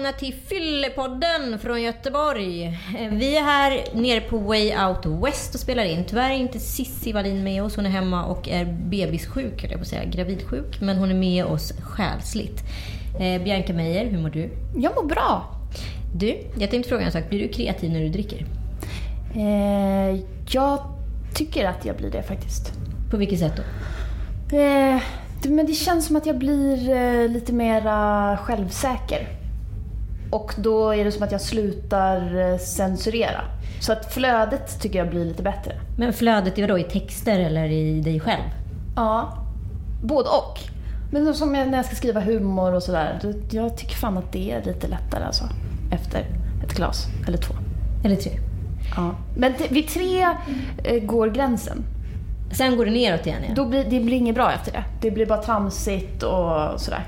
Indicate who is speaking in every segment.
Speaker 1: välkomna till Fyllepodden från Göteborg. Vi är här nere på Way Out West och spelar in. Tyvärr är inte Sissi Wallin med oss. Hon är hemma och är bebissjuk, jag på säga. Gravidsjuk. Men hon är med oss själsligt. Eh, Bianca Meijer, hur mår du?
Speaker 2: Jag mår bra.
Speaker 1: Du, jag tänkte fråga en sak. Blir du kreativ när du dricker?
Speaker 2: Eh, jag tycker att jag blir det faktiskt.
Speaker 1: På vilket sätt då?
Speaker 2: Eh, men det känns som att jag blir eh, lite mera självsäker. Och då är det som att jag slutar eh, censurera. Så att flödet tycker jag blir lite bättre.
Speaker 1: Men flödet i vadå? I texter eller i dig själv?
Speaker 2: Ja, både och. Men som när jag ska skriva humor och sådär. då- Jag tycker fan att det är lite lättare alltså. Efter ett glas, eller två.
Speaker 1: Eller tre?
Speaker 2: Ja. Men vid tre eh, går gränsen.
Speaker 1: Sen går det neråt igen ja.
Speaker 2: Då blir, det blir inget bra efter det. Det blir bara tramsigt och sådär.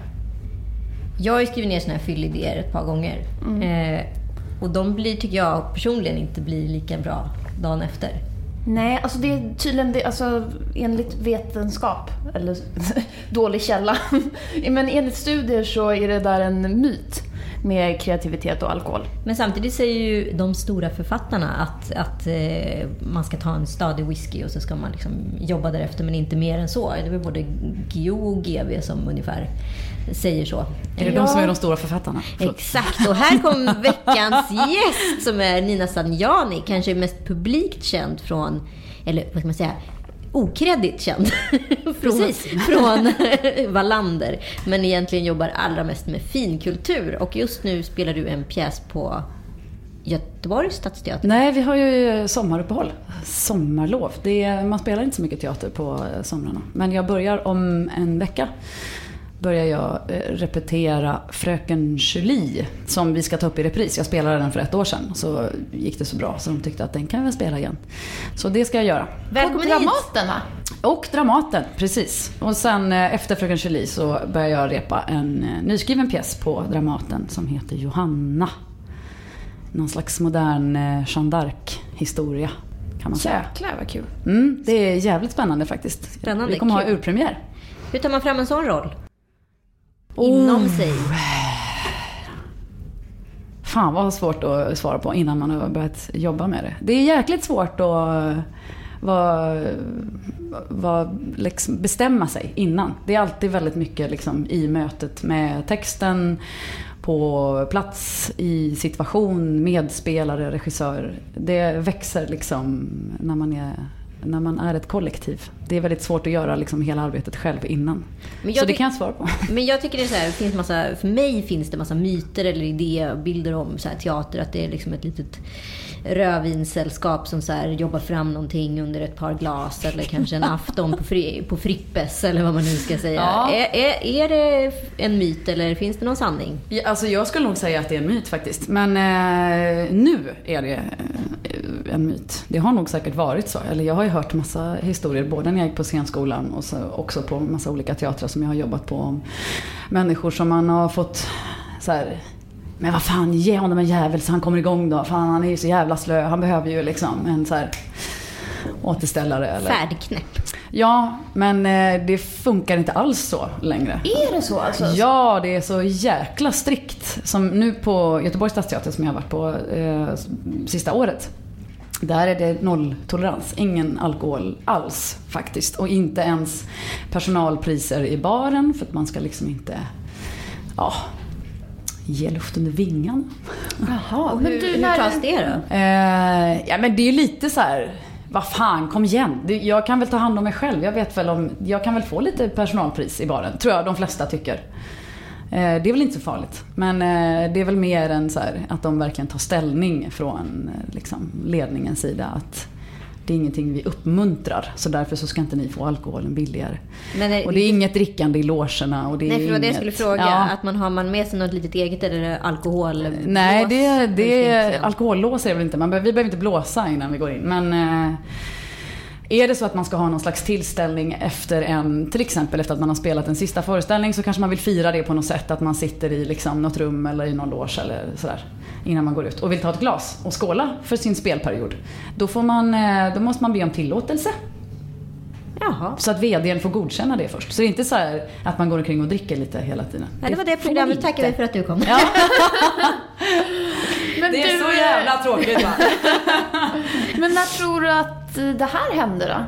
Speaker 1: Jag har ju skrivit ner såna här fyllidéer ett par gånger. Eh, och de blir, tycker jag personligen, inte blir lika bra dagen efter.
Speaker 2: Nej, alltså det är tydligen det, alltså, enligt vetenskap, eller dålig källa, men enligt studier så är det där en myt med kreativitet och alkohol.
Speaker 1: Men samtidigt säger ju de stora författarna att, att eh, man ska ta en stadig whisky och så ska man liksom jobba därefter, men inte mer än så. Det är väl både Guillou och GV som ungefär säger så.
Speaker 3: Är det
Speaker 2: Ja.
Speaker 3: de som är de stora författarna? Förlåt.
Speaker 1: Exakt, och här kom veckans gäst som är Nina Sanjani, kanske mest publikt känd från, eller vad ska man säga, okreddigt känd från, från Wallander. Men egentligen jobbar allra mest med finkultur. Och just nu spelar du en pjäs på Göteborgs stadsteater.
Speaker 3: Nej, vi har ju sommaruppehåll. Sommarlov. Det är, man spelar inte så mycket teater på somrarna. Men jag börjar om en vecka. Börjar jag eh, repetera Fröken Julie som vi ska ta upp i repris. Jag spelade den för ett år sedan. Så gick det så bra så de tyckte att den kan vi väl spela igen. Så det ska jag göra.
Speaker 1: Välkommen hit!
Speaker 2: Dramaten va?
Speaker 3: Och Dramaten, precis. Och sen eh, efter Fröken Julie så börjar jag repa en eh, nyskriven pjäs på Dramaten som heter Johanna. Någon slags modern Jeanne d'Arc-historia kan man säga.
Speaker 2: Jäklar vad kul.
Speaker 3: Mm, det är jävligt spännande faktiskt.
Speaker 1: Spännande,
Speaker 3: Vi kommer ha
Speaker 1: kul.
Speaker 3: urpremiär.
Speaker 1: Hur tar man fram en sån roll? Inom
Speaker 3: Oh.
Speaker 1: sig.
Speaker 3: Fan vad svårt att svara på innan man har börjat jobba med det. Det är jäkligt svårt att vara, vara, liksom bestämma sig innan. Det är alltid väldigt mycket liksom i mötet med texten, på plats, i situation, medspelare, regissör. Det växer liksom när man är, när man är ett kollektiv. Det är väldigt svårt att göra liksom hela arbetet själv innan. Så det kan jag svara på.
Speaker 1: Men jag tycker det är så här, det finns massa, för mig finns det massa myter eller idébilder om så här teater. Att det är liksom ett litet rödvinssällskap som så här jobbar fram någonting under ett par glas. Eller kanske en afton på, fri, på Frippes eller vad man nu ska säga.
Speaker 3: Ja.
Speaker 1: Är, är, är det en myt eller finns det någon sanning?
Speaker 3: Ja, Alltså jag skulle nog säga att det är en myt faktiskt. Men eh, nu är det eh, en myt. Det har nog säkert varit så. Eller jag har ju hört massa historier både när jag gick på scenskolan och så också på massa olika teatrar som jag har jobbat på. Om människor som man har fått så här. Men vad fan, ge honom en jävel så han kommer igång då. Fan, han är ju så jävla slö. Han behöver ju liksom en så här återställare. Eller...
Speaker 1: Färdknäpp.
Speaker 3: Ja, men eh, det funkar inte alls så längre.
Speaker 2: Är det så alltså?
Speaker 3: Ja, det är så jäkla strikt. Som nu på Göteborgs stadsteater som jag har varit på eh, sista året. Där är det nolltolerans. Ingen alkohol alls faktiskt. Och inte ens personalpriser i baren för att man ska liksom inte ja, ge luft under vingarna.
Speaker 2: Jaha,
Speaker 1: Och
Speaker 2: men
Speaker 1: hur,
Speaker 2: du,
Speaker 1: hur tas det då?
Speaker 3: Eh, ja men det är lite så här. Vad fan, kom igen. Jag kan väl ta hand om mig själv. Jag vet väl om, jag kan väl få lite personalpris i baren. Tror jag de flesta tycker. Eh, Det är väl inte så farligt. Men eh, det är väl mer än så här att de verkligen tar ställning från eh, liksom, ledningens sida. Att det är ingenting vi uppmuntrar. Så därför så ska inte ni få alkoholen billigare.
Speaker 1: Är,
Speaker 3: Och det är inget drickande i logerna. Och det är
Speaker 1: Nej, för det var det jag skulle fråga.
Speaker 3: Ja.
Speaker 1: Att man har man med sig något litet eget eller det alkohol?
Speaker 3: Nej, det, det
Speaker 1: det?
Speaker 3: alkohollås är det väl inte. Man vi behöver inte blåsa innan vi går in. Men är det så att man ska ha någon slags tillställning efter en, till exempel efter att man har spelat en sista föreställning så kanske man vill fira det på något sätt. Att man sitter i liksom något rum eller i någon loge eller sådär. Innan man går ut och vill ta ett glas och skåla för sin spelperiod. Då, får man, eh, då måste man be om tillåtelse.
Speaker 1: Jaha.
Speaker 3: Så att VDn får godkänna det först. Så det är inte så här att man går omkring och dricker lite hela tiden.
Speaker 1: Ja, det var det programmet.
Speaker 3: inte.
Speaker 1: Tackar vi för att du kom.
Speaker 3: Ja, det är
Speaker 2: du,
Speaker 3: så jävla tråkigt va?
Speaker 2: men när tror du att det här hände då?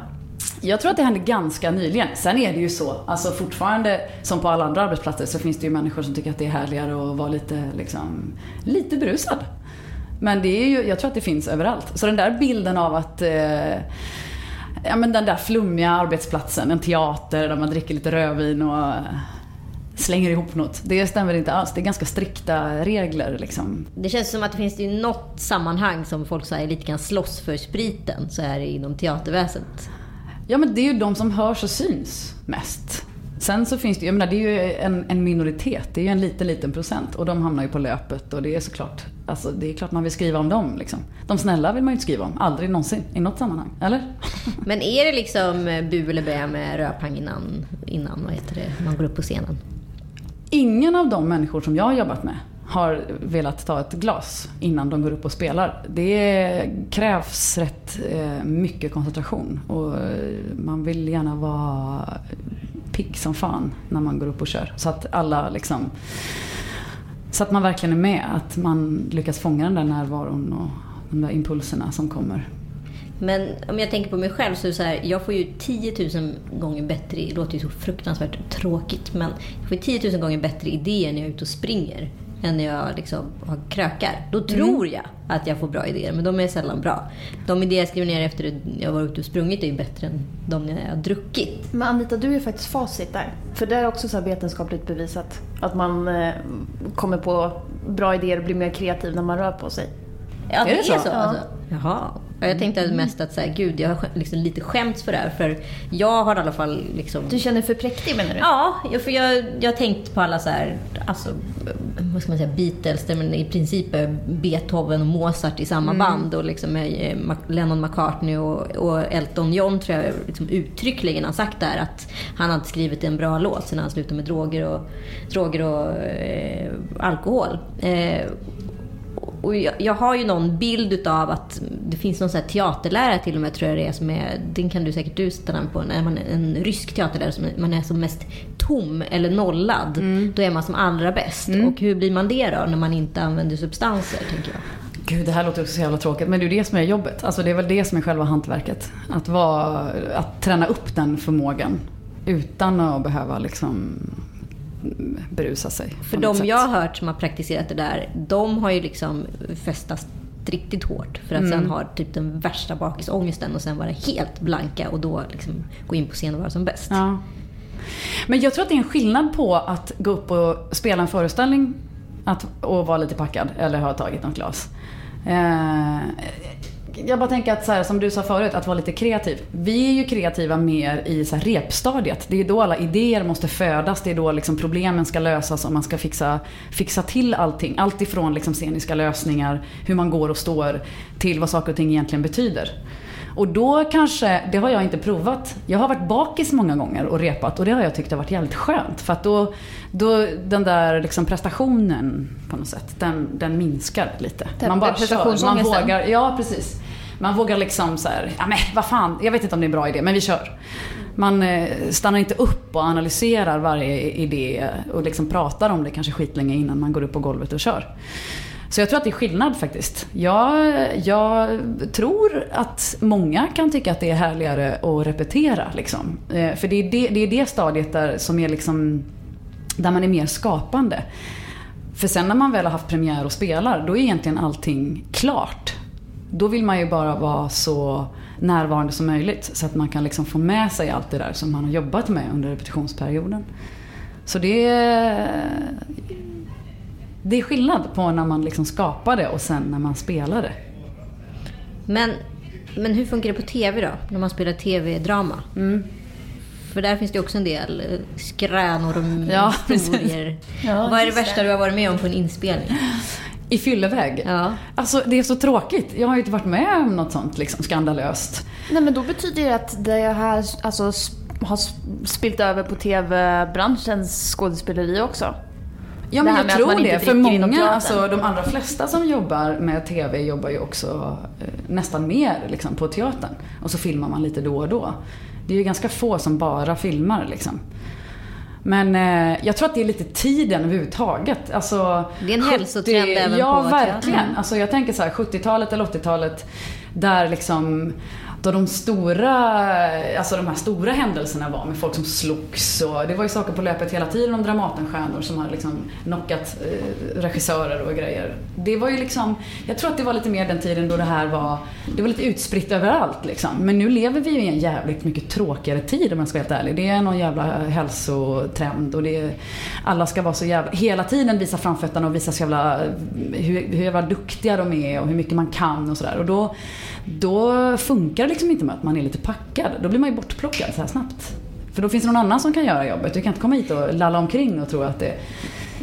Speaker 3: Jag tror att det hände ganska nyligen. Sen är det ju så, alltså fortfarande som på alla andra arbetsplatser så finns det ju människor som tycker att det är härligare att vara lite, liksom, lite berusad. Men det är ju, jag tror att det finns överallt. Så den där bilden av att eh, Ja men den där flummiga arbetsplatsen, en teater där man dricker lite rödvin och eh, slänger ihop något. Det stämmer inte alls. Det är ganska strikta regler liksom.
Speaker 1: Det känns som att det finns ju något sammanhang som folk så här lite kan slåss för spriten, så är det inom teaterväsendet.
Speaker 3: Ja men det är ju de som hörs och syns mest. Sen så finns det, jag menar, det är ju en, en minoritet, det är ju en liten, liten procent. Och de hamnar ju på löpet och det är såklart, alltså det är klart man vill skriva om dem liksom. De snälla vill man ju inte skriva om, aldrig någonsin, i något sammanhang. Eller?
Speaker 1: Men är det liksom bu eller bä med rödpang innan, innan vad heter det, man går upp på scenen?
Speaker 3: Ingen av de människor som jag har jobbat med har velat ta ett glas innan de går upp och spelar. Det krävs rätt eh, mycket koncentration och eh, man vill gärna vara pigg som fan när man går upp och kör. Så att alla liksom så att man verkligen är med, att man lyckas fånga den där närvaron och de där impulserna som kommer.
Speaker 1: Men om jag tänker på mig själv så är det så här, jag får ju 10 000 gånger bättre, det låter ju så fruktansvärt tråkigt, men jag får 10 000 gånger bättre idéer när jag är ute och springer än när jag liksom har krökar. Då tror jag att jag får bra idéer, men de är sällan bra. De idéer jag skriver ner efter att jag varit ute och sprungit är ju bättre än de jag har druckit.
Speaker 2: Men Anita, du är faktiskt facit där. För det är också så vetenskapligt bevisat. Att man eh, kommer på bra idéer och blir mer kreativ när man rör på sig.
Speaker 1: Ja, det är
Speaker 3: så?
Speaker 1: så.
Speaker 2: Ja.
Speaker 1: Alltså. Jaha. Ja, Jag tänkte mest att så här, gud, jag har liksom lite skämts för det här. För jag har i alla fall liksom...
Speaker 2: Du känner dig för präktig menar du?
Speaker 1: Ja, för jag, jag har tänkt på alla så här, alltså, vad ska man säga, Beatles, man i princip Beethoven och Mozart i samma band. Och liksom Lennon McCartney och, och Elton John tror jag liksom uttryckligen har sagt där att han hade skrivit en bra låt sen han slutade med droger och, droger och eh, alkohol. Eh, och jag, jag har ju någon bild utav att det finns någon här teaterlärare till och med tror jag det är som är, den kan du säkert du sätta namn på, när man är en rysk teaterlärare som man är som mest tom eller nollad. Då är man som allra bäst. Och hur blir man det då när man inte använder substanser tänker jag.
Speaker 3: Gud, det här låter också så jävla tråkigt. Men det är ju det som är jobbet. Alltså det är väl det som är själva hantverket. Att, vara, att träna upp den förmågan. Utan att behöva liksom berusa sig.
Speaker 1: För de
Speaker 3: sätt.
Speaker 1: jag har hört som har praktiserat det där, de har ju liksom festat riktigt hårt för att sen ha typ den värsta bakisångesten och sen vara helt blanka och då liksom gå in på scen och vara som bäst.
Speaker 3: Ja. Men jag tror att det är en skillnad på att gå upp och spela en föreställning att, och vara lite packad eller ha tagit något glas. Eh, jag bara tänker att så här, som du sa förut, att vara lite kreativ. Vi är ju kreativa mer i så här repstadiet. Det är då alla idéer måste födas. Det är då liksom problemen ska lösas och man ska fixa, fixa till allting. Allt ifrån liksom sceniska lösningar, hur man går och står, till vad saker och ting egentligen betyder. Och då kanske, det har jag inte provat. Jag har varit bakis många gånger och repat och det har jag tyckt har varit jävligt skönt. För att då, då den där liksom prestationen på något sätt, den, den minskar lite.
Speaker 2: Den
Speaker 3: Man bara kör. Man vågar, ja precis. Man vågar liksom så här, ja men vad fan, jag vet inte om det är en bra idé, men vi kör. Man eh, stannar inte upp och analyserar varje idé och liksom pratar om det kanske skitlänge innan man går upp på golvet och kör. Så jag tror att det är skillnad faktiskt. Jag, jag tror att många kan tycka att det är härligare att repetera. Liksom. Eh, för det är det, det är det stadiet där, som är liksom, där man är mer skapande. För sen när man väl har haft premiär och spelar, då är egentligen allting klart. Då vill man ju bara vara så närvarande som möjligt så att man kan liksom få med sig allt det där som man har jobbat med under repetitionsperioden. Så det är, det är skillnad på när man liksom skapar det och sen när man spelar det.
Speaker 1: Men, men hur funkar det på TV då? När man spelar TV-drama?
Speaker 3: Mm.
Speaker 1: För där finns det också en del eh, skränor och
Speaker 3: Ja,
Speaker 1: historier.
Speaker 2: Ja,
Speaker 1: Vad är det värsta du har varit med om på en inspelning?
Speaker 3: I fylleväg?
Speaker 1: Ja.
Speaker 3: Alltså det är så tråkigt. Jag har ju inte varit med om något sånt liksom skandalöst.
Speaker 2: Nej men då betyder det att det här alltså, har spilt över på TV-branschens skådespeleri också.
Speaker 3: Ja men jag tror det. För många, alltså de allra flesta som jobbar med TV jobbar ju också eh, nästan mer liksom, på teatern. Och så filmar man lite då och då. Det är ju ganska få som bara filmar liksom. Men eh, jag tror att det är lite tiden överhuvudtaget. Alltså,
Speaker 1: Det är en hälsotrend även
Speaker 3: ja,
Speaker 1: på
Speaker 3: verkligen.
Speaker 1: teatern.
Speaker 3: Alltså, jag tänker så här 70-talet eller 80-talet där liksom av de stora, alltså de här stora händelserna var med folk som slogs och det var ju saker på löpet hela tiden om Dramatenstjärnor som hade liksom knockat eh, regissörer och grejer. Det var ju liksom, jag tror att det var lite mer den tiden då det här var, det var lite utspritt överallt liksom. Men nu lever vi ju i en jävligt mycket tråkigare tid om jag ska vara helt ärlig. Det är någon jävla hälsotrend och det är, alla ska vara så jävla, hela tiden visa framfötterna och visa så jävla, hur, hur jävla duktiga de är och hur mycket man kan och sådär. Och då, då funkar det liksom inte med att man är lite packad. Då blir man ju bortplockad så här snabbt. För då finns det någon annan som kan göra jobbet. Du kan inte komma hit och lalla omkring och tro att det...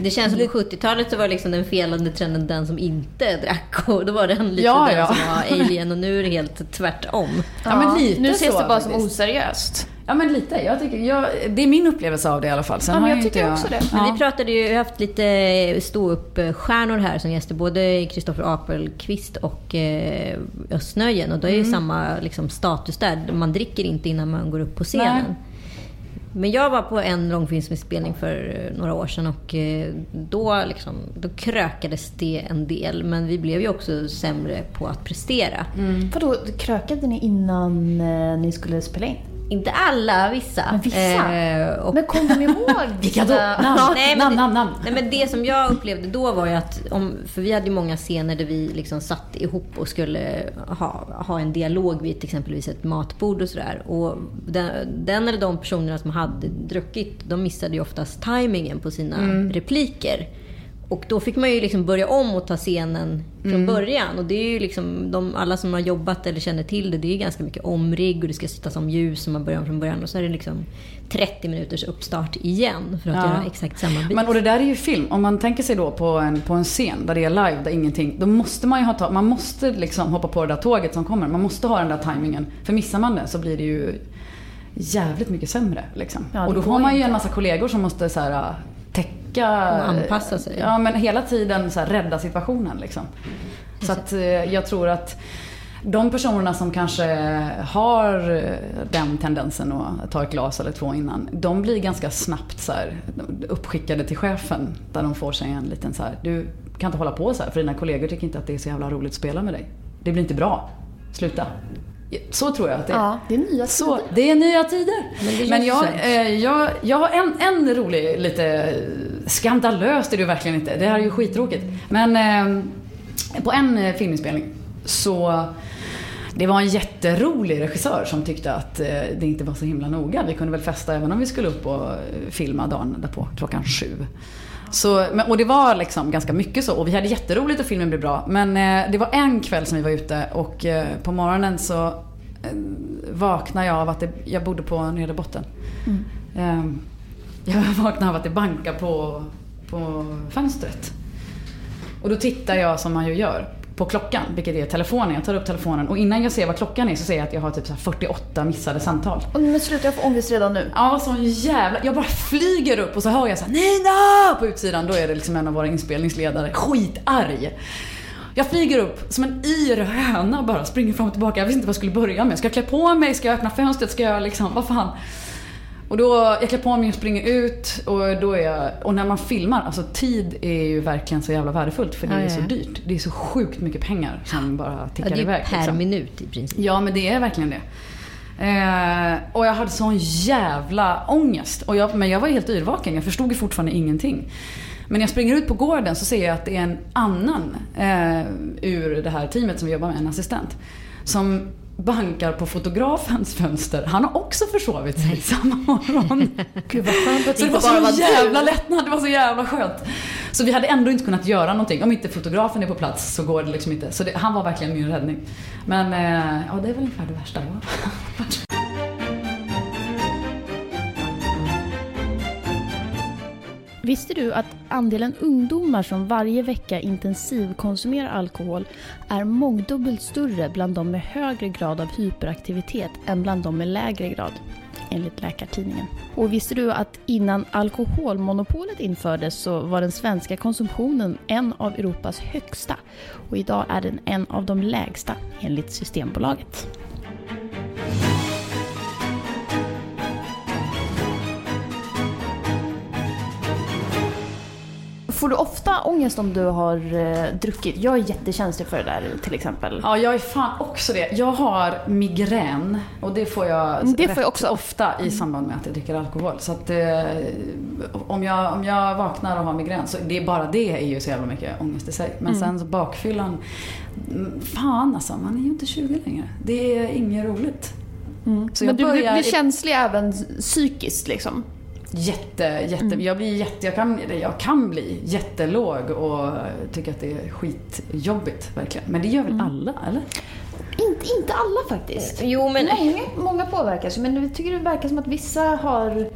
Speaker 1: Det känns som på 70-talet så var liksom den felande trenden den som inte drack. Och då var den lite
Speaker 3: Ja,
Speaker 1: den
Speaker 3: ja.
Speaker 1: som var alien och nu är det helt tvärtom.
Speaker 3: Ja, men lite
Speaker 2: nu ses
Speaker 3: så
Speaker 2: det bara som oseriöst.
Speaker 3: Ja men lite. Jag tycker, jag, det är min upplevelse av det i alla fall. Sen
Speaker 2: Ja, men
Speaker 3: har
Speaker 2: jag tycker
Speaker 3: inte
Speaker 2: också det.
Speaker 1: Men
Speaker 3: Ja.
Speaker 1: vi pratade ju, vi har haft lite ståuppstjärnor här som gäster. Både Kristoffer Apelqvist och eh, Östnöjen. Och då är
Speaker 3: Mm.
Speaker 1: ju samma liksom, status där. Man dricker inte innan man går upp på scenen.
Speaker 3: Nej.
Speaker 1: Men jag var på en långfilmsinspelning för eh, några år sedan och eh, då, liksom, då krökades det en del. Men vi blev ju också sämre på att prestera.
Speaker 3: Mm.
Speaker 2: Vadå, krökade ni innan eh, ni skulle spela in?
Speaker 1: Inte alla, vissa.
Speaker 2: Men vissa?
Speaker 1: Eh, och
Speaker 2: Men kom de ihåg
Speaker 3: Vilka då? Namn,
Speaker 1: Nej,
Speaker 3: namn, namn, namn.
Speaker 1: Nej, men det som jag upplevde då var ju att, om, för vi hade ju många scener där vi liksom satt ihop och skulle ha, ha en dialog vid till exempelvis ett matbord och sådär. Och den, den eller de personerna som hade druckit, de missade ju oftast tajmingen på sina repliker. Och då fick man ju liksom börja om och ta scenen från början. Och det är ju liksom, de, alla som har jobbat eller känner till det, det är ju ganska mycket omrigg och det ska sättas om ljus och man börjar om från början. Och så är det liksom 30 minuters uppstart igen för att
Speaker 3: Ja.
Speaker 1: göra exakt samma bit.
Speaker 3: Men och det där är ju film. Om man tänker sig då på en, på en scen där det är live, där ingenting. Då måste man ju ha, ta- man måste liksom hoppa på det där tåget som kommer. Man måste ha den där tajmingen. För missar man det så blir det ju jävligt mycket sämre. Liksom.
Speaker 2: Ja,
Speaker 3: och då får man ju
Speaker 2: inte.
Speaker 3: en massa kollegor som måste så här, täcka...
Speaker 1: Och anpassa sig.
Speaker 3: Ja, men hela tiden så här, rädda situationen. Liksom. Så att eh, jag tror att de personerna som kanske har eh, den tendensen att ta ett glas eller två innan, de blir ganska snabbt så här, uppskickade till chefen. Där de får sig en liten så här, du kan inte hålla på så här för dina kollegor tycker inte att det är så jävla roligt att spela med dig. Det blir inte bra. Sluta. Så tror jag att det är.
Speaker 2: Ja, det är nya
Speaker 3: Så,
Speaker 2: tider.
Speaker 3: det är nya tider.
Speaker 1: Men det
Speaker 3: Men, jag, eh, jag, jag har en, en rolig, lite skandalöst är det ju verkligen inte. Det här är ju skittråkigt. Men eh, på en eh, filminspelning så det var en jätterolig regissör som tyckte att eh, det inte var så himla noga. Vi kunde väl festa även om vi skulle upp och eh, filma dagen därpå klockan sju. Så, och det var liksom ganska mycket så. Och vi hade jätteroligt och filmen blev bra. Men eh, det var en kväll som vi var ute och eh, på morgonen så eh, vaknade jag av att det, jag bodde på nedre botten. Eh, jag vaknade av att det bankade på, på fönstret. Och då tittar jag som man ju gör på klockan, vilket är telefonen. Jag tar upp telefonen och innan jag ser vad klockan är så ser jag att jag har typ så här 48 missade samtal.
Speaker 2: Och men sluta, jag får ångest redan nu.
Speaker 3: Ja, sån jävla... Jag bara flyger upp och så hör jag så här, Nina! På utsidan. Då är det liksom en av våra inspelningsledare. Skitarg. Jag flyger upp som en yr höna bara, springer fram och tillbaka. Jag visste inte vad jag skulle börja med. Ska jag klä på mig? Ska jag öppna fönstret? Ska jag liksom, vad fan? Och då, jag klär på mig och springer ut och då är jag, och när man filmar, alltså tid är ju verkligen så jävla värdefullt för det
Speaker 1: Ja,
Speaker 3: är
Speaker 1: ja,
Speaker 3: så
Speaker 1: ja.
Speaker 3: dyrt. Det är så sjukt mycket pengar som bara
Speaker 1: Ja,
Speaker 3: tickar
Speaker 1: det är
Speaker 3: iväg.
Speaker 1: per
Speaker 3: liksom.
Speaker 1: minut i princip.
Speaker 3: Ja, men det är verkligen det. Eh, och jag hade sån jävla ångest. Och jag, men jag var helt yrvaken, jag förstod ju fortfarande ingenting. Men när jag springer ut på gården så ser jag att det är en annan eh, ur det här teamet som vi jobbar med, en assistent. Som bankar på fotografens fönster. Han har också försovit sig samma morgon.
Speaker 2: Gud vad skönt att
Speaker 3: Så det var så jävla lättnad, det var så jävla skönt. Så vi hade ändå inte kunnat göra någonting. Om inte fotografen är på plats så går det liksom inte. Så det, han var verkligen min räddning. Men eh, ja, det är väl ungefär det värsta jag har
Speaker 4: Visste du att andelen ungdomar som varje vecka intensivkonsumerar alkohol är mångdubbelt större bland de med högre grad av hyperaktivitet än bland de med lägre grad? Enligt Läkartidningen. Och visste du att innan alkoholmonopolet infördes så var den svenska konsumtionen en av Europas högsta och idag är den en av de lägsta enligt Systembolaget.
Speaker 2: Får du ofta ångest om du har eh, druckit? Jag är jättekänslig för det där till exempel.
Speaker 3: Ja, jag är fan också det. Jag har migrän och det får jag,
Speaker 2: Det får jag också.
Speaker 3: ofta i samband med att jag dricker alkohol. Så att eh, om, jag, om jag vaknar och har migrän så det är bara det är ju så jävla mycket ångest i sig. Men sen så bakfyllan, mm, fan alltså, man är ju inte 20 längre. Det är inget roligt. Så
Speaker 2: Men du, blir
Speaker 3: i-
Speaker 2: känslig även psykiskt liksom?
Speaker 3: Jätte, jätte,
Speaker 2: Mm.
Speaker 3: jag blir jätte, jag kan, jag kan bli jättelåg och tycka att det är skitjobbigt verkligen. Men det gör väl
Speaker 2: Mm.
Speaker 3: alla, eller?
Speaker 2: Inte, inte alla faktiskt.
Speaker 1: Jo, men...
Speaker 2: Många, många påverkas men jag tycker det verkar som att vissa har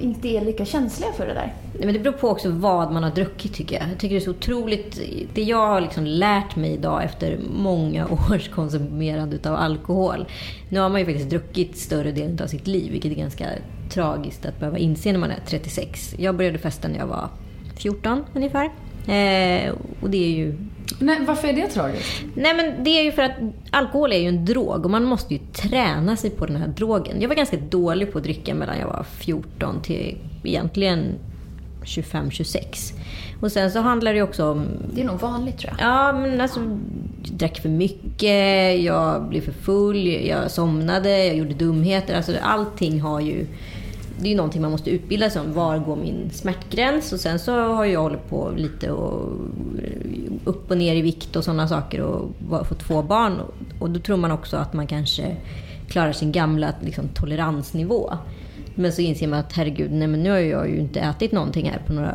Speaker 2: inte är lika känsliga för det där.
Speaker 1: Nej, men det beror på också vad man har druckit tycker jag. Jag tycker det är så otroligt... Det jag har liksom lärt mig idag efter många års konsumerande utav alkohol. Nu har man ju faktiskt druckit större delen av sitt liv, vilket är ganska tragiskt att behöva inse när man är 36. Jag började festa när jag var 14 ungefär. Eh, och det är ju
Speaker 3: Nej, varför är det tragiskt?
Speaker 1: Nej men det är ju för att alkohol är ju en drog och man måste ju träna sig på den här drogen. Jag var ganska dålig på att dricka mellan jag var 14 till egentligen 25-26. Och sen så handlar det också om
Speaker 2: Det är nog vanligt tror jag.
Speaker 1: Ja, men alltså, jag drack för mycket, jag blev för full, jag somnade, jag gjorde dumheter. Alltså, allting har ju... Det är ju någonting man måste utbilda sig om. Var går min smärtgräns? Och sen så har jag hållit på lite och eh, upp och ner i vikt och sådana saker och fått två barn. Och då tror man också att man kanske klarar sin gamla liksom, toleransnivå. Men så inser man att herregud, nej men nu har jag ju inte ätit någonting här på några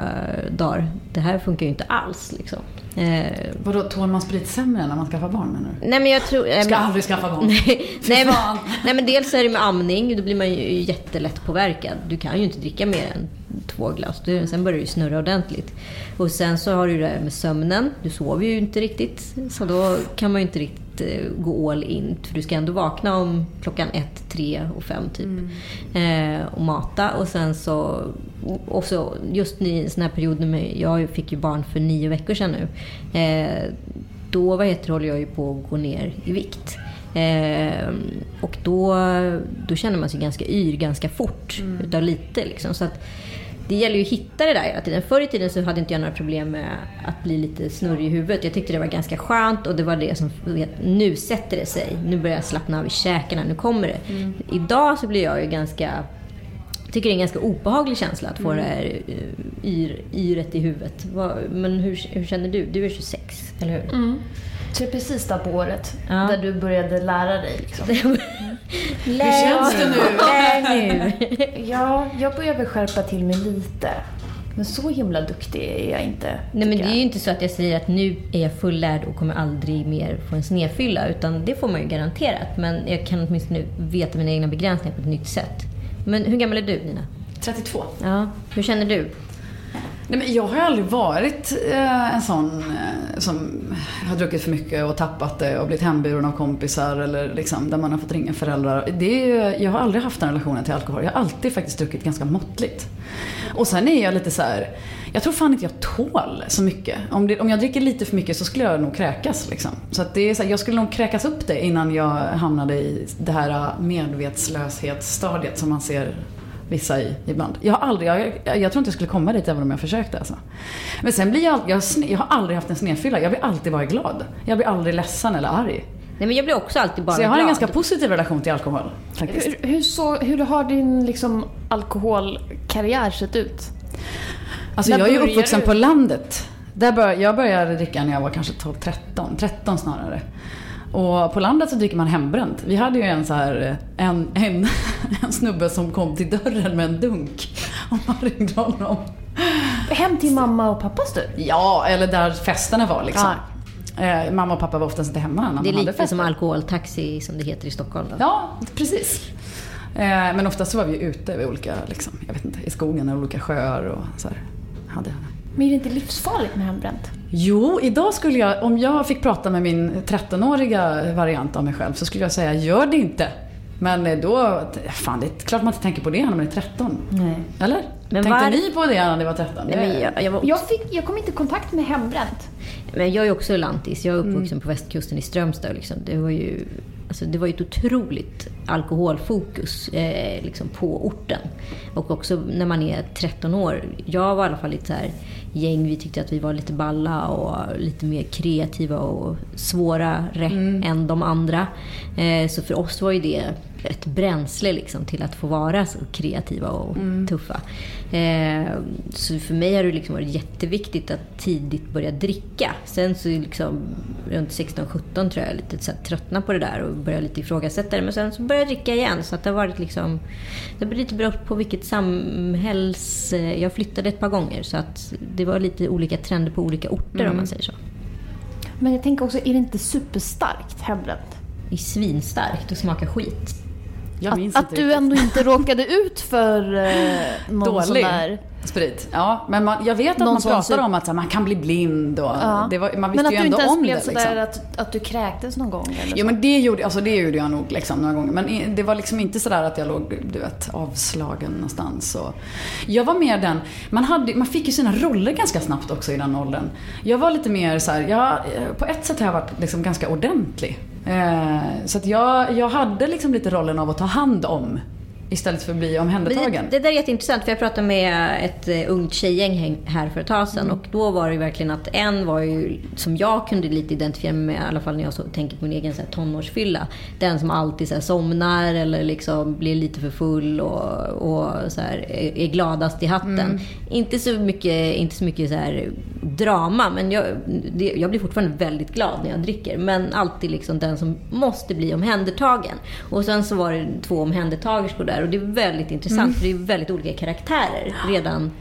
Speaker 1: dagar. Det här funkar ju inte alls. Liksom. Eh,
Speaker 3: Vadå, tål man sprit sämre när man skaffar barn menar du?
Speaker 1: nej men jag tror... eh,
Speaker 3: Ska aldrig skaffa barn.
Speaker 1: Nej, nej, men, nej men dels är det med amning, då blir man ju jättelätt påverkad. Du kan ju inte dricka mer än två glas. Du, sen börjar det snurra ordentligt. Och sen så har du det med sömnen. Du sover ju inte riktigt. Så då kan man ju inte riktigt eh, gå all in. För du ska ändå vakna om klockan ett, tre och fem typ. Eh, och mata. Och sen så... Och så just i en sån här period med... Jag fick ju barn för nio veckor sedan nu. Eh, då vad heter, håller jag ju på att gå ner i vikt. Eh, och då, då känner man sig ganska yr ganska fort utav lite. Liksom. Så att det gäller ju att hitta det där hela tiden. Förr i tiden så hade inte jag några problem med att bli lite snurrig i huvudet. Jag tyckte det var ganska skönt och det var det som, vet, nu sätter det sig. Nu börjar jag slappna av i käkarna, nu kommer det. Idag så blir jag ju ganska tycker det är en ganska obehaglig känsla att få det här eh, yr, yret i huvudet. Men hur, hur känner du? Du är 26, eller hur?
Speaker 2: Så precis där på året
Speaker 1: Ja.
Speaker 2: där du började lära dig. Liksom.
Speaker 1: Lär
Speaker 3: känns det nu?
Speaker 1: Lär nu.
Speaker 2: Ja, jag börjar väl skärpa till mig lite. Men så himla duktig är jag inte.
Speaker 1: Nej men det är ju inte så att jag säger att nu är jag fullärd och kommer aldrig mer få en snedfylla. Utan det får man ju garanterat. Men jag kan åtminstone veta mina egna begränsningar på ett nytt sätt. Men hur gammal är du Nina?
Speaker 3: 32.
Speaker 1: Ja, hur känner du?
Speaker 3: Nej, men jag har aldrig varit eh, en sån eh, som har druckit för mycket och tappat det och blivit hemburen av kompisar eller liksom, där man har fått ringa föräldrar. Det är jag har aldrig haft den relationen till alkohol. Jag har alltid faktiskt druckit ganska måttligt. Och sen är jag lite så här. jag tror fan inte jag tål så mycket. Om, det, om jag dricker lite för mycket så skulle jag nog kräkas. Liksom. Så att det är så här, jag skulle nog kräkas upp det innan jag hamnade i det här medvetslöshetsstadiet som man ser vissa i ibland. Jag har aldrig, jag, jag, jag tror inte jag skulle komma dit även om jag försökte alltså. Men sen blir jag, jag, jag har aldrig haft en snedfylla. Jag blir alltid bara glad. Jag blir aldrig ledsen eller arg.
Speaker 1: Nej men jag blir också alltid bara
Speaker 3: Så jag har en
Speaker 1: glad.
Speaker 3: ganska positiv relation till alkohol. Faktiskt.
Speaker 2: Hur, hur, så, hur har din liksom, alkoholkarriär sett ut?
Speaker 3: Alltså jag är ju uppvuxen
Speaker 2: du?
Speaker 3: på landet. Där bör, jag började dricka när jag var kanske 12-13, 13 snarare. Och på landet så dricker man hembränt. Vi hade ju en så här, en, en, en snubbe som kom till dörren med en dunk. Och man ringde honom.
Speaker 2: Hem till mamma och pappas du?
Speaker 3: Ja, eller där festerna var liksom. Eh, mamma och pappa var oftast inte hemma när
Speaker 1: Det är
Speaker 3: man hade
Speaker 1: lite
Speaker 3: fester.
Speaker 1: som alkoholtaxi som det heter i Stockholm. Då.
Speaker 3: Ja, precis. Eh, men oftast så var vi ute vid olika, liksom, jag vet inte, i skogen och olika sjöar och så här. Hade
Speaker 2: Men är det inte livsfarligt med hembränt?
Speaker 3: Jo, idag skulle jag, om jag fick prata med min 13-åriga variant av mig själv så skulle jag säga gör det inte. Men eh, då, fan det är klart man inte tänker på det när man är 13.
Speaker 1: Nej.
Speaker 3: Eller?
Speaker 1: Men
Speaker 3: Tänkte
Speaker 1: var-
Speaker 3: ni på det när ni var 13?
Speaker 1: Nej, men jag, jag, var,
Speaker 2: Jag, fick, jag kom inte i kontakt med hembränt.
Speaker 1: men jag är också lantis. Jag är uppvuxen
Speaker 3: Mm.
Speaker 1: på västkusten i Strömstad. Liksom. Det, var ju, alltså, det var ju ett otroligt alkoholfokus eh, liksom på orten. Och också när man är 13 år. Jag var i alla fall lite så här gäng, vi tyckte att vi var lite balla och lite mer kreativa och svårare än de andra. Eh, så för oss var ju det ett bränsle liksom till att få vara så kreativa och tuffa. Eh, så för mig har det liksom varit jätteviktigt att tidigt börja dricka. Sen så liksom runt 16-17 tror jag lite så här, tröttna på det där och började lite ifrågasätta det. Men sen så började jag dricka igen. Så att det har varit liksom... Det beror lite beroende på vilket samhälls... Jag flyttade ett par gånger så att det var lite olika trender på olika orter om man säger så.
Speaker 2: Men jag tänker också, är det inte superstarkt hembränt?
Speaker 1: Det är svinstarkt och smakar skit.
Speaker 2: Att, att du ändå inte råkade ut för eh, någon sån
Speaker 3: Dålig
Speaker 2: där...
Speaker 3: sprit. Ja, men man, jag vet att
Speaker 2: Någon
Speaker 3: man
Speaker 2: sån
Speaker 3: pratar
Speaker 2: super-
Speaker 3: om att här, man kan bli blind och
Speaker 2: Ja.
Speaker 3: det var, man
Speaker 2: Men
Speaker 3: visste
Speaker 2: att
Speaker 3: ju
Speaker 2: du
Speaker 3: ändå
Speaker 2: inte ens
Speaker 3: om
Speaker 2: blev
Speaker 3: det.
Speaker 2: sådär
Speaker 3: Liksom.
Speaker 2: att, att du kräktes någon gång eller
Speaker 3: Jo
Speaker 2: så.
Speaker 3: men det gjorde, alltså, det gjorde jag nog liksom, några gånger. Men det var liksom inte sådär att jag låg du vet, avslagen någonstans. Och jag var mer den, man, hade, man fick ju sina roller ganska snabbt också i den åldern. Jag var lite mer så här, jag, eh, på ett sätt har jag varit liksom ganska ordentlig. Eh, så att jag, jag hade liksom lite rollen av att ta hand om istället för att bli omhändertagen.
Speaker 1: det, det där är jätteintressant för jag pratade med ett uh, ungt tjejgäng här för ett tag sedan och då var det verkligen att en var ju, som jag kunde lite identifiera mig med, i alla fall när jag så, tänker på min egen så här, tonårsfylla. Den som alltid så här, somnar eller liksom blir lite för full och, och så här, är gladast i hatten. Inte så mycket, inte så mycket så här, drama men jag, det, jag blir fortfarande väldigt glad när jag dricker. Men alltid liksom den som måste bli omhändertagen. Och sen så var det två omhändertagerskor där och det är väldigt intressant för det är väldigt olika karaktärer redan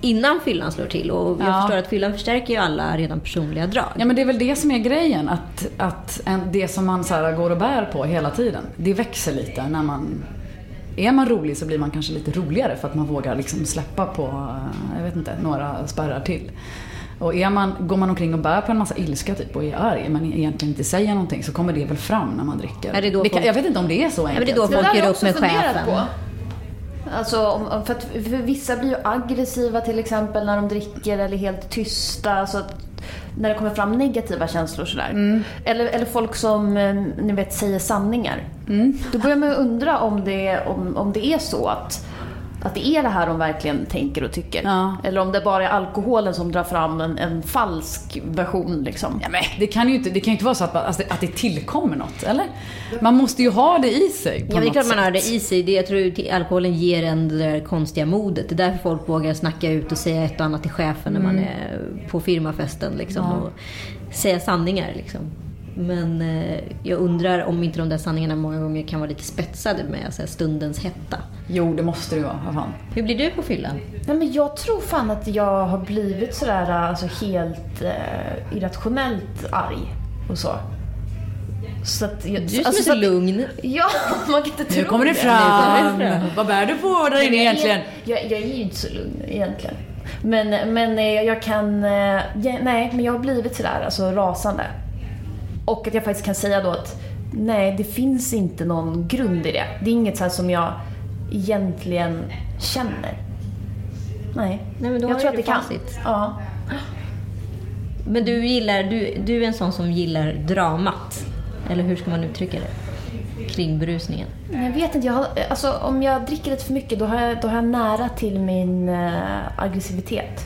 Speaker 1: innan fyllan slår till. Och jag
Speaker 3: Ja.
Speaker 1: förstår att fyllan förstärker ju alla redan personliga drag.
Speaker 3: Ja men det är väl det som är grejen. Att, att en, det som man så här går och bär på hela tiden, det växer lite när man... Är man rolig så blir man kanske lite roligare för att man vågar liksom släppa på, eh, jag vet inte, några spärrar till. Och är man, går man omkring och bär på en massa ilska typ och är arg men egentligen inte säger någonting så kommer det väl fram när man dricker.
Speaker 1: Är det då
Speaker 3: kan,
Speaker 1: folk-
Speaker 3: jag vet inte om det är så
Speaker 1: men
Speaker 3: enkelt.
Speaker 1: det är då
Speaker 2: Det
Speaker 1: folk
Speaker 2: där har
Speaker 1: gör upp med chefen.
Speaker 2: På. Alltså, om, för, att, för vissa blir ju aggressiva till exempel när de dricker eller helt tysta. Så att, när det kommer fram negativa känslor sådär.
Speaker 3: Mm.
Speaker 2: Eller, eller folk som eh, ni vet säger sanningar.
Speaker 3: Mm.
Speaker 2: Då börjar man ju undra om det, om, om det är så att, att det är det här de verkligen tänker och tycker.
Speaker 3: Ja.
Speaker 2: Eller om det bara är alkoholen som drar fram en, en falsk version liksom.
Speaker 3: Ja, men det kan ju inte, det kan ju inte vara så att, alltså, att det tillkommer något, eller? Man måste ju ha det i sig
Speaker 1: Ja, det är klart man har det i sig. Det, jag tror att alkoholen ger en det där konstiga modet. Det är därför folk vågar snacka ut och säga ett och annat till chefen när man är på firmafesten. Liksom,
Speaker 3: Mm. Ja.
Speaker 1: och säga sanningar. Liksom. Men eh, jag undrar om inte de där sanningarna många gånger kan vara lite spetsade med så här, stundens hetta.
Speaker 3: Jo, det måste det ju vara. Vad fan.
Speaker 1: Hur blir du på fyllan?
Speaker 2: Nej, men jag tror fan att jag har blivit sådär alltså helt eh, irrationellt arg och så. Så att jag,
Speaker 1: Du som
Speaker 2: alltså,
Speaker 1: är så
Speaker 2: att-
Speaker 1: lugn.
Speaker 2: Ja, man kan inte tro
Speaker 3: Nu kommer det fram!
Speaker 1: det.
Speaker 3: Vad bär du på där inne
Speaker 2: jag
Speaker 3: egentligen?
Speaker 2: Är, jag, jag är ju inte så lugn egentligen. Men, men eh, jag kan... eh, nej, men jag har blivit sådär alltså rasande. Och att jag faktiskt kan säga då att nej, det finns inte någon grund i det. Det är inget så som jag egentligen känner. Nej.
Speaker 1: Nej, men då
Speaker 2: jag tror att det kan.
Speaker 1: facit.
Speaker 2: Ja.
Speaker 1: Men du, gillar, du, du är en sån som gillar dramat. Eller hur ska man uttrycka det? Kring berusningen.
Speaker 2: Jag vet inte, jag har, alltså, om jag dricker lite för mycket då har jag, då har jag nära till min eh, aggressivitet.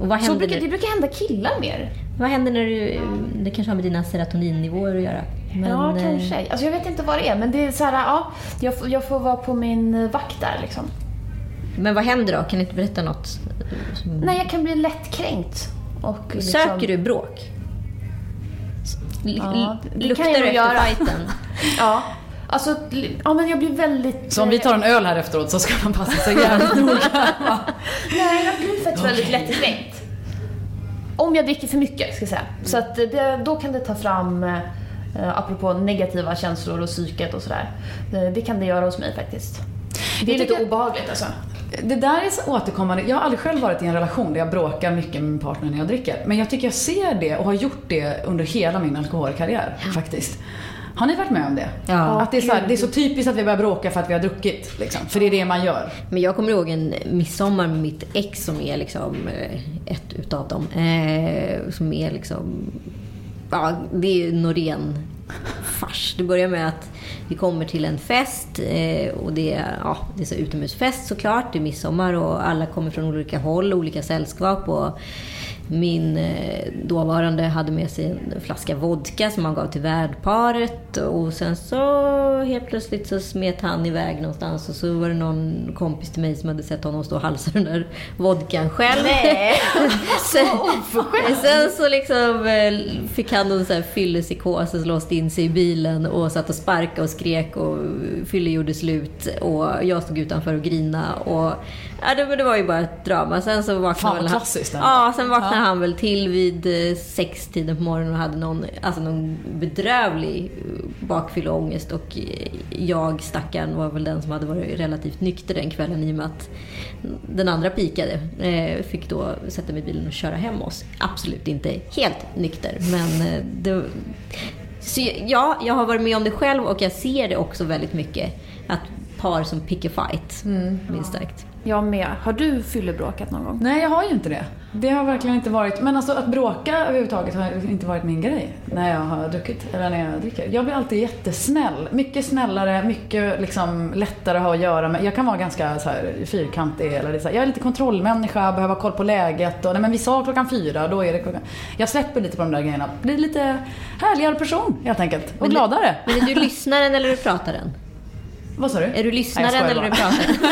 Speaker 1: Och vad
Speaker 2: Så
Speaker 1: händer,
Speaker 2: brukar, det brukar hända killar mer.
Speaker 1: Vad händer när du... Det kanske har med dina serotoninnivåer att göra. Men,
Speaker 2: ja,
Speaker 1: eh,
Speaker 2: kanske. Alltså, jag vet inte vad det är, men det är så här, ja, jag, får- jag får vara på min vakt där liksom.
Speaker 1: Men vad händer då? Kan du inte berätta något? Som...
Speaker 2: Nej, jag kan bli lättkränkt. Och liksom,
Speaker 1: Söker du bråk? L-
Speaker 2: Ja,
Speaker 1: luktar
Speaker 2: kan jag
Speaker 1: du efter
Speaker 2: göra.
Speaker 1: fighten?
Speaker 2: Ja. Alltså, ja men jag blir väldigt...
Speaker 3: Så om vi tar en öl här efteråt så ska man passa sig jävligt noga.
Speaker 2: Nej, jag blir faktiskt väldigt lättkränkt. Om jag dricker för mycket, ska jag säga. Så att det, då kan det ta fram, eh, apropå negativa känslor och psyket och sådär. Det, det kan det göra hos mig faktiskt. Det är
Speaker 3: Jag
Speaker 2: lite obehagligt alltså.
Speaker 3: Det där är så återkommande. Jag har aldrig själv varit i en relation där jag bråkar mycket med min partner när jag dricker. Men jag tycker jag ser det och har gjort det under hela min alkoholkarriär faktiskt. Har ni varit med om det?
Speaker 1: Ja.
Speaker 3: Att det är, så här, det är så typiskt att vi börjar bråka för att vi har druckit. Liksom. För det är det man gör.
Speaker 1: Men jag kommer ihåg en midsommar med mitt ex som är liksom eh, ett utav dem. Eh, som är liksom... Ja, det är Norén fars. Det börjar med att vi kommer till en fest eh, och det är, ja, det är så utomhusfest såklart. Det är midsommar och alla kommer från olika håll, olika sällskap. Och min eh, dåvarande hade med sig en flaska vodka som han gav till värdparet. Och sen så helt plötsligt så smet han iväg någonstans och så var det någon kompis till mig som hade sett honom stå och halsa den där vodkan själv.
Speaker 2: Nej,
Speaker 1: sen, sen så liksom eh, fick han någon sån här fyllepsykos och låste in sig i bilen och satt och sparkade och skrek och fylle gjorde slut. Och jag stod utanför och grina och ja, det, det var ju bara ett drama. Sen så vaknade
Speaker 3: Fan,
Speaker 1: han-
Speaker 3: klassiskt.
Speaker 1: Ja, sen vaknade han väl till vid eh, sextiden på morgonen och hade någon, alltså någon bedrövlig eh, bakfylleångest. Och eh, jag, stackaren, var väl den som hade varit relativt nykter den kvällen i och med att den andra pikade. Fick då sätta mig i bilen och köra hem oss. Absolut inte helt nykter, men det... Så ja, jag har varit med om det själv och jag ser det också väldigt mycket. Att par som pick a fight, minst sagt.
Speaker 2: Jag med. Har du fyllebråkat någon gång?
Speaker 3: Nej, jag har ju inte det. Det har verkligen inte varit... Men alltså att bråka överhuvudtaget har inte varit min grej när jag har druckit. Eller när jag dricker. Jag blir alltid jättesnäll. Mycket snällare, mycket liksom lättare att ha att göra med. Jag kan vara ganska så här fyrkantig. Eller så här, jag är lite kontrollmänniska, behöver ha koll på läget. Och, nej, men vi sa klockan fyra, då är det klockan... Jag släpper lite på de där grejerna. Blir lite härligare person helt enkelt. Och
Speaker 1: Men
Speaker 3: gladare.
Speaker 1: Men är du lyssnaren eller är du prataren?
Speaker 3: Vad sa du?
Speaker 1: Är du lyssnaren
Speaker 3: Nej,
Speaker 1: eller är du prataren?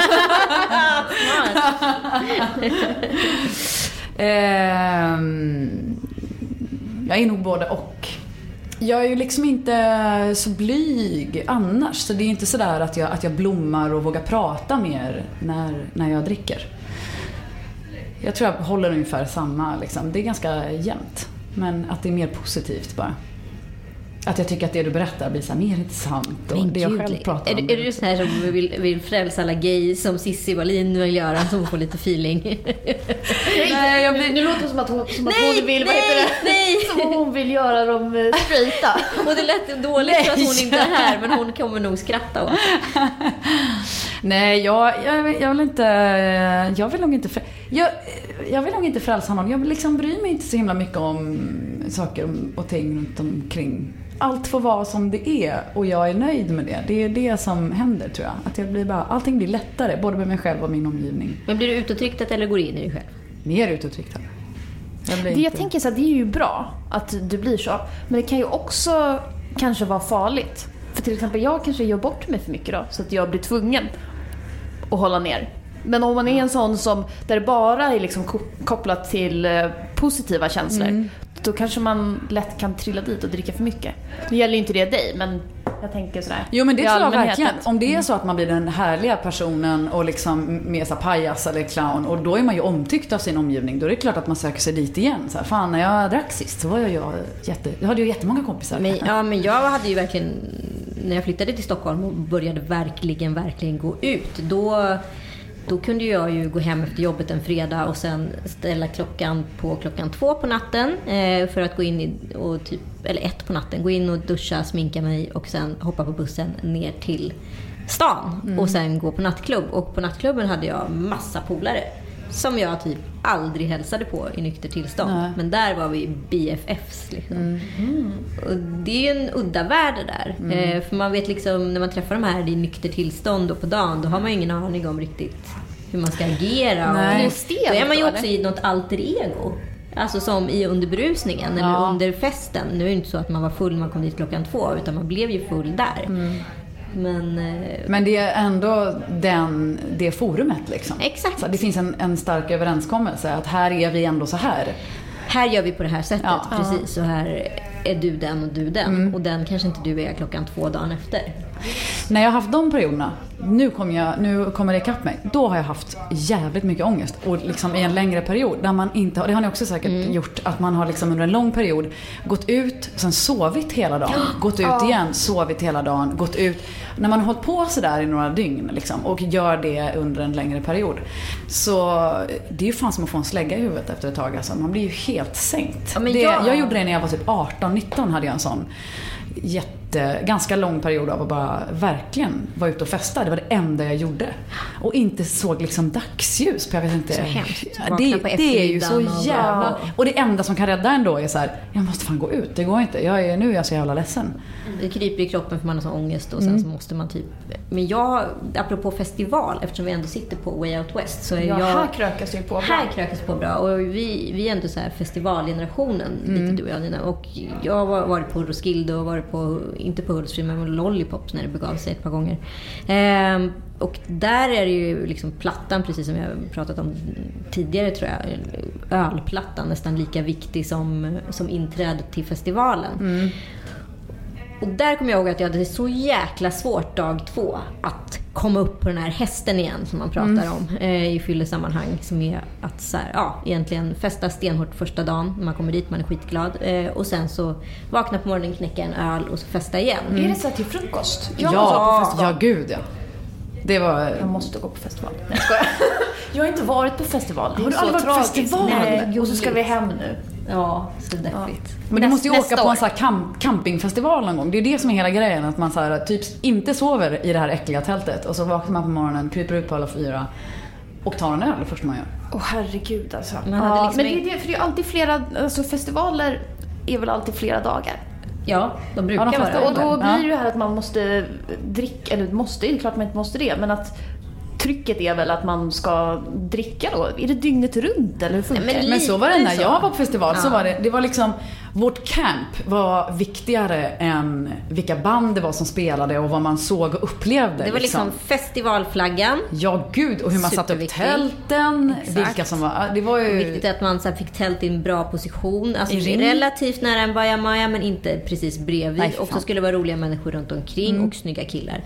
Speaker 3: Jag är nog både och. Jag är ju liksom inte så blyg annars. Så det är inte sådär att jag, att jag blommar och vågar prata mer när, när jag dricker. Jag tror jag håller ungefär samma. Liksom. Det är ganska jämnt. Men att det är mer positivt bara. Att jag tycker att det du berättar blir så mer intressant. Och
Speaker 1: Men
Speaker 3: det jag själv pratar
Speaker 1: är,
Speaker 3: om.
Speaker 1: du- är du sån här som vill, vill frälsa alla gays som Cissi Wallin vill göra, så hon får lite feeling?
Speaker 2: Nej, jag blir, nu låter det som att hon, som att
Speaker 1: Nej,
Speaker 2: hon vill, vad
Speaker 1: nej,
Speaker 2: heter det?
Speaker 1: nej.
Speaker 2: Som om hon vill göra dem eh, straighta.
Speaker 1: Och det lät dåligt för att hon inte är här, men hon kommer nog skratta åt.
Speaker 3: Nej, jag, jag, jag vill inte... Jag vill nog inte... Jag, jag vill nog inte frälsa någon. Jag liksom bryr mig inte så himla mycket om saker och ting runt omkring. Allt får vara som det är och jag är nöjd med det. Det är det som händer tror jag. Att jag blir bara, allting blir lättare, både med mig själv och min omgivning.
Speaker 1: Men blir du utåtriktat eller går in i dig själv?
Speaker 3: Mer utåtriktad. Jag blir
Speaker 2: Det jag tänker så här, det är ju bra att du blir så. Men det kan ju också kanske vara farligt. För till exempel jag kanske gör bort mig för mycket då, så att jag blir tvungen att hålla ner. Men om man är en sån som, där det bara är liksom ko- kopplat till eh, positiva känslor, då kanske man lätt kan trilla dit och dricka för mycket. Nu gäller ju inte det dig, men jag tänker sådär.
Speaker 3: Jo men det tror jag verkligen. Om det är så att man blir den härliga personen och liksom mer så pajas eller clown och då är man ju omtyckt av sin omgivning. Då är det klart att man söker sig dit igen. Så här, fan när jag drack sist så var jag, jag jätte... Jag hade ju jättemånga kompisar.
Speaker 1: Men, ja, men jag hade ju verkligen, när jag flyttade till Stockholm och började verkligen, verkligen gå ut, då, då kunde jag ju gå hem efter jobbet en fredag och sen ställa klockan på klockan två på natten eh, för att gå in och typ, eller ett på natten, gå in och duscha, sminka mig och sen hoppa på bussen ner till stan och sen gå på nattklubb. Och på nattklubben hade jag massa polare som jag typ aldrig hälsade på i nykter tillstånd.
Speaker 3: Nej.
Speaker 1: Men där var vi BFFs. Liksom. Och det är ju en udda värld det där. Eh, för man vet liksom, när man träffar de här i nykter tillstånd och på dagen, då har man ju ingen aning om riktigt hur man ska agera.
Speaker 3: Nej.
Speaker 1: Och
Speaker 2: Det är stelt
Speaker 1: då är man ju också i något alter ego. Alltså som i under berusningen eller
Speaker 3: Ja.
Speaker 1: under festen. Nu är det inte så att man var full när man kom dit klockan två, utan man blev ju full där. Men eh,
Speaker 3: Men det är ändå den, det forumet liksom.
Speaker 1: Exakt.
Speaker 3: Så det finns en, en stark överenskommelse att här är vi ändå så här.
Speaker 1: här gör vi på det här sättet,
Speaker 3: Ja.
Speaker 1: precis. Och här är du den och du den. Och den kanske inte du är klockan två dagen efter.
Speaker 3: När jag har haft de perioderna, nu kommer, jag, nu kommer det ikapp mig, då har jag haft jävligt mycket ångest. Och liksom i en längre period, där man inte har, det har ni också säkert gjort, att man har liksom under en lång period gått ut, sen sovit hela dagen, gått ut igen, sovit hela dagen, gått ut. När man har hållit på sådär i några dygn liksom, och gör det under en längre period. Så det är ju fan som att få en slägga i huvudet efter ett tag alltså. Man blir ju helt sänkt.
Speaker 1: Ja, men
Speaker 3: det,
Speaker 1: jag-
Speaker 3: jag gjorde det när jag var typ 18-19 hade jag en sån jätte, ganska lång period av att bara verkligen vara ute och festa. Det var det enda jag gjorde. Och inte såg liksom dagsljus på, jag vet inte.
Speaker 1: Så hemskt.
Speaker 3: Det,
Speaker 1: på
Speaker 3: det är ju så jävla... Och det enda som kan rädda en då är så här, jag måste fan gå ut, det går inte. Jag är, nu är jag så jävla ledsen.
Speaker 1: Det kryper i kroppen för man har sån ångest och sen så måste man typ... Men jag, apropå festival, eftersom vi ändå sitter på Way Out West så är
Speaker 2: Ja,
Speaker 1: jag...
Speaker 2: här krökas det ju på bra.
Speaker 1: Här krökas på bra och vi, vi är ändå så här festivalgenerationen, lite du och jag Nina. Och jag har varit på Roskilde och varit på, inte på Hultsfred, men på Lollipops när det begav sig ett par gånger. Eh, och där är det ju liksom plattan, precis som vi har pratat om tidigare tror jag, ölplattan nästan lika viktig som, som inträdet till festivalen. Mm. Och där kommer jag ihåg att jag hade så jäkla svårt dag två att komma upp på den här hästen igen som man pratar om eh, i fyllesammanhang. Som är att så här, ja, egentligen festa stenhårt första dagen när man kommer dit, man är skitglad. Eh, och sen så vakna på morgonen, knäcka en öl och så festa igen.
Speaker 2: Är det så till frukost? Jag
Speaker 3: ja, ja, gud ja. Det var...
Speaker 2: Jag måste gå på festival. Nej. Jag har inte varit på festival.
Speaker 3: Har du aldrig varit på festival?
Speaker 2: Nej, och så ska vi hem nu.
Speaker 1: Ja, så deppigt.
Speaker 3: Men du måste ju
Speaker 2: nästa
Speaker 3: åka på en sån här camp, campingfestival någon gång. Det är det som är hela grejen. Att man så här, typ inte sover i det här äckliga tältet och så vaknar man på morgonen, kryper ut på alla fyra och tar en öl det första man gör.
Speaker 2: Åh herregud alltså.
Speaker 1: Man hade
Speaker 2: ja,
Speaker 1: liksom
Speaker 2: men det är det, för det är alltid flera, alltså festivaler är väl alltid flera dagar.
Speaker 1: Ja, de brukar
Speaker 3: Ja, de
Speaker 1: vara
Speaker 2: Och då
Speaker 3: Ja.
Speaker 2: blir det ju här att man måste dricka, eller måste, det är klart man inte måste det, men att trycket är väl att man ska dricka då. Är det dygnet runt eller hur funkar
Speaker 1: Nej, men
Speaker 2: det?
Speaker 3: Men så var det när
Speaker 1: så.
Speaker 3: jag var på festival. Så
Speaker 1: Ja.
Speaker 3: var det, det var liksom, vårt camp var viktigare än vilka band det var som spelade och vad man såg och upplevde.
Speaker 1: Det var liksom festivalflaggan.
Speaker 3: Ja gud, och hur man satte upp tälten.
Speaker 1: Exakt.
Speaker 3: Vilka som var, det var ju...
Speaker 1: Viktigt att man så här fick tält i en bra position. Alltså
Speaker 3: I ring.
Speaker 1: relativt nära en bajamaja men inte precis bredvid.
Speaker 3: Nej,
Speaker 1: och så skulle det vara roliga människor runt omkring och snygga killar.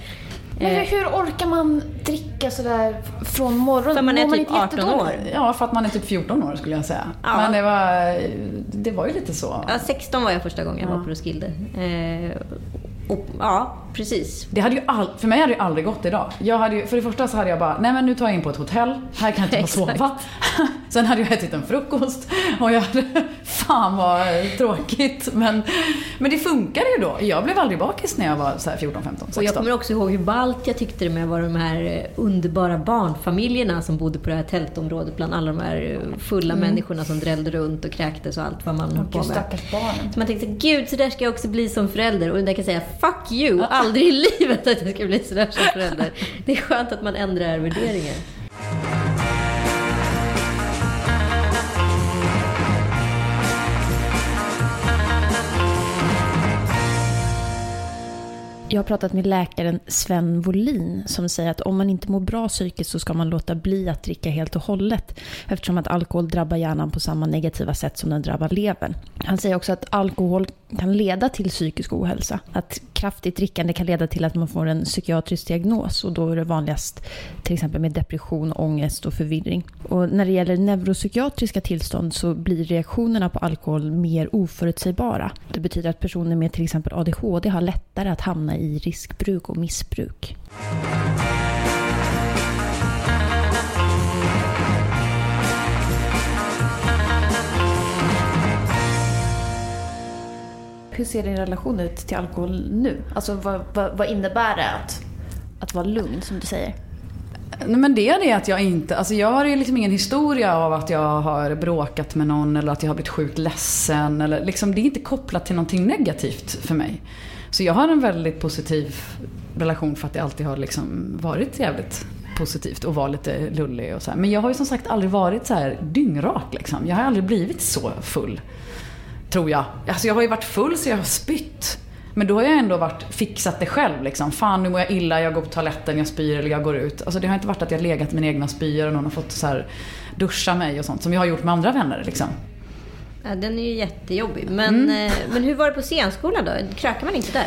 Speaker 2: Men hur,
Speaker 1: Eh,
Speaker 2: hur orkar man dricka sådär från morgonen?
Speaker 1: För man är
Speaker 2: Mår
Speaker 1: typ
Speaker 2: inte
Speaker 1: 18
Speaker 2: jättedåligt?
Speaker 1: år.
Speaker 3: Ja, för att man är typ 14 år skulle jag säga.
Speaker 1: Ja.
Speaker 3: Men det var, det var ju lite så.
Speaker 1: ja, 16 var jag första gången jag var på Roskilde. Eh, och, ja, precis.
Speaker 3: Det hade ju all, för mig hade det aldrig gått idag. Jag hade ju, för det första så hade jag bara, nej men nu tar jag in på ett hotell, här kan jag inte sova. Sen hade jag ätit en frukost och jag hade, fan vad tråkigt. Men, men det funkade ju då. Jag blev aldrig bakis när jag var så här 14, 15, 16.
Speaker 1: Och jag kommer också ihåg hur ballt jag tyckte det med vara de här eh, underbara barnfamiljerna som bodde på det här tältområdet bland alla de här eh, fulla människorna som drällde runt och kräktes och allt vad man höll på med.
Speaker 2: stackars barnen.
Speaker 1: Så man tänkte, gud så där ska jag också bli som förälder. Och där kan jag säga, fuck you! Aldrig i livet att jag ska bli sådär som förälder. Det är skönt att man ändrar värderingar.
Speaker 4: Jag har pratat med läkaren Sven Wolin som säger att om man inte mår bra psykiskt så ska man låta bli att dricka helt och hållet eftersom att alkohol drabbar hjärnan på samma negativa sätt som den drabbar levern. Han säger också att alkohol kan leda till psykisk ohälsa. Att kraftigt drickande kan leda till att man får en psykiatrisk diagnos och då är det vanligast till exempel med depression, ångest och förvirring. Och när det gäller neuropsykiatriska tillstånd så blir reaktionerna på alkohol mer oförutsägbara. Det betyder att personer med till exempel ADHD har lättare att hamna i riskbruk och missbruk.
Speaker 2: Hur ser din relation ut till alkohol nu? Alltså vad, vad, vad innebär det att, att vara lugn som du säger?
Speaker 3: Nej, men det är det att jag inte, alltså jag har ju liksom ingen historia av att jag har bråkat med någon eller att jag har blivit sjukt ledsen. Eller liksom, det är inte kopplat till någonting negativt för mig. Så jag har en väldigt positiv relation för att det alltid har liksom varit jävligt positivt och vara lite lullig och så här. Men jag har ju som sagt aldrig varit så här dyngrak liksom. Jag har aldrig blivit så full. Tror jag. Alltså jag har ju varit full så jag har spytt. Men då har jag ändå varit fixat det själv liksom. Fan nu mår jag illa, jag går på toaletten, jag spyr eller jag går ut. Alltså det har inte varit att jag legat i mina egna spyor och någon har fått så här duscha mig och sånt. Som jag har gjort med andra vänner liksom.
Speaker 1: Ja, den är ju jättejobbig. Men, eh, men hur var det på scenskolan då? Krökar man inte där?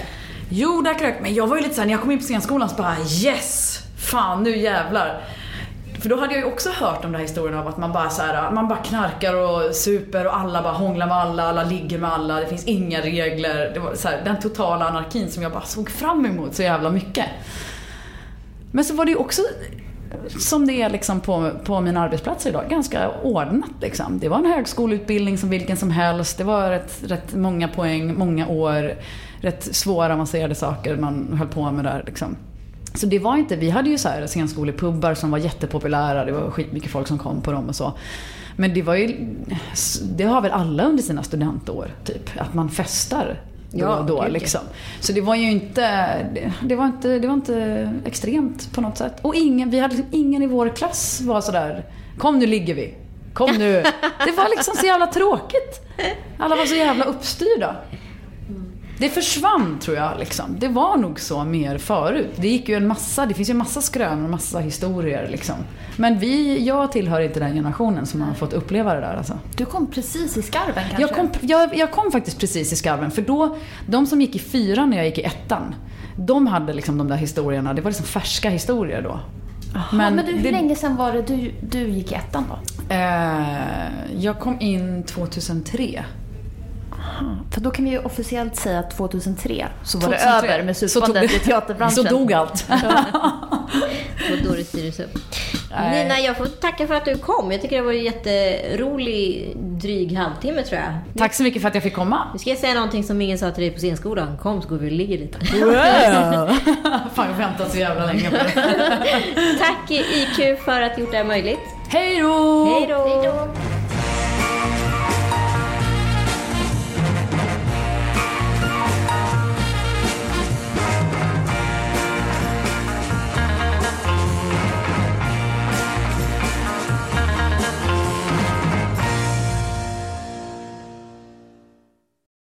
Speaker 3: Jo, där krök Men jag var ju lite såhär, när jag kom in på scenskolan så bara yes! Fan nu jävlar. För då hade jag ju också hört om den här historien av att man bara så här, man bara knarkar och super och alla bara hånglar med alla, alla ligger med alla, det finns inga regler. Det var så här, den totala anarkin som jag bara såg fram emot så jävla mycket. Men så var det ju också som det är liksom på, på mina arbetsplatser idag, ganska ordnat. Liksom. Det var en högskoleutbildning som vilken som helst. Det var rätt, rätt många poäng, många år. Rätt svåra avancerade saker man höll på med där. Liksom. Så det var inte, vi hade ju så här scenskolepubbar som var jättepopulära. Det var skitmycket folk som kom på dem och så. Men det var ju, det har väl alla under sina studentår, typ. Att man festar då
Speaker 1: Ja,
Speaker 3: och då.
Speaker 1: ja.
Speaker 3: Liksom. Så det var ju inte det, det, var inte, det var inte extremt på något sätt. Och ingen, vi hade liksom ingen i vår klass var sådär, kom nu ligger vi. Kom nu. Det var liksom så jävla tråkigt. Alla var så jävla uppstyrda. Det försvann tror jag. Liksom. Det var nog så mer förut. Det gick ju en massa, det finns ju en massa skrönor och massa historier. Liksom. Men vi, jag tillhör inte den generationen som har fått uppleva det där. Alltså.
Speaker 2: Du kom precis i skarven kanske?
Speaker 3: Jag kom, jag, jag kom faktiskt precis i skarven för då, de som gick i fyran när jag gick i ettan, de hade liksom de där historierna, det var liksom färska historier då.
Speaker 2: men, men du, hur
Speaker 3: det-
Speaker 2: länge sedan var det du, du gick i ettan då?
Speaker 3: Eh, jag kom in 2003.
Speaker 2: För då kan vi ju officiellt säga att 2003 så var
Speaker 3: 2003.
Speaker 2: det över med
Speaker 3: Så tog
Speaker 2: supandet
Speaker 3: det-
Speaker 2: i teaterbranschen.
Speaker 3: Så dog allt.
Speaker 1: Och då det styrdes upp. Nina, jag får tacka för att du kom. Jag tycker det var en jätterolig dryg halvtimme tror jag.
Speaker 3: Tack så mycket för att jag fick komma.
Speaker 1: Nu ska jag säga någonting som ingen sa till dig på scenskolan. Kom så går vi och ligger lite.
Speaker 3: Wow. Fan, jag väntat så jävla länge på det.
Speaker 1: Tack IQ för att du gjort det här möjligt.
Speaker 3: Hej då!
Speaker 1: Hej då!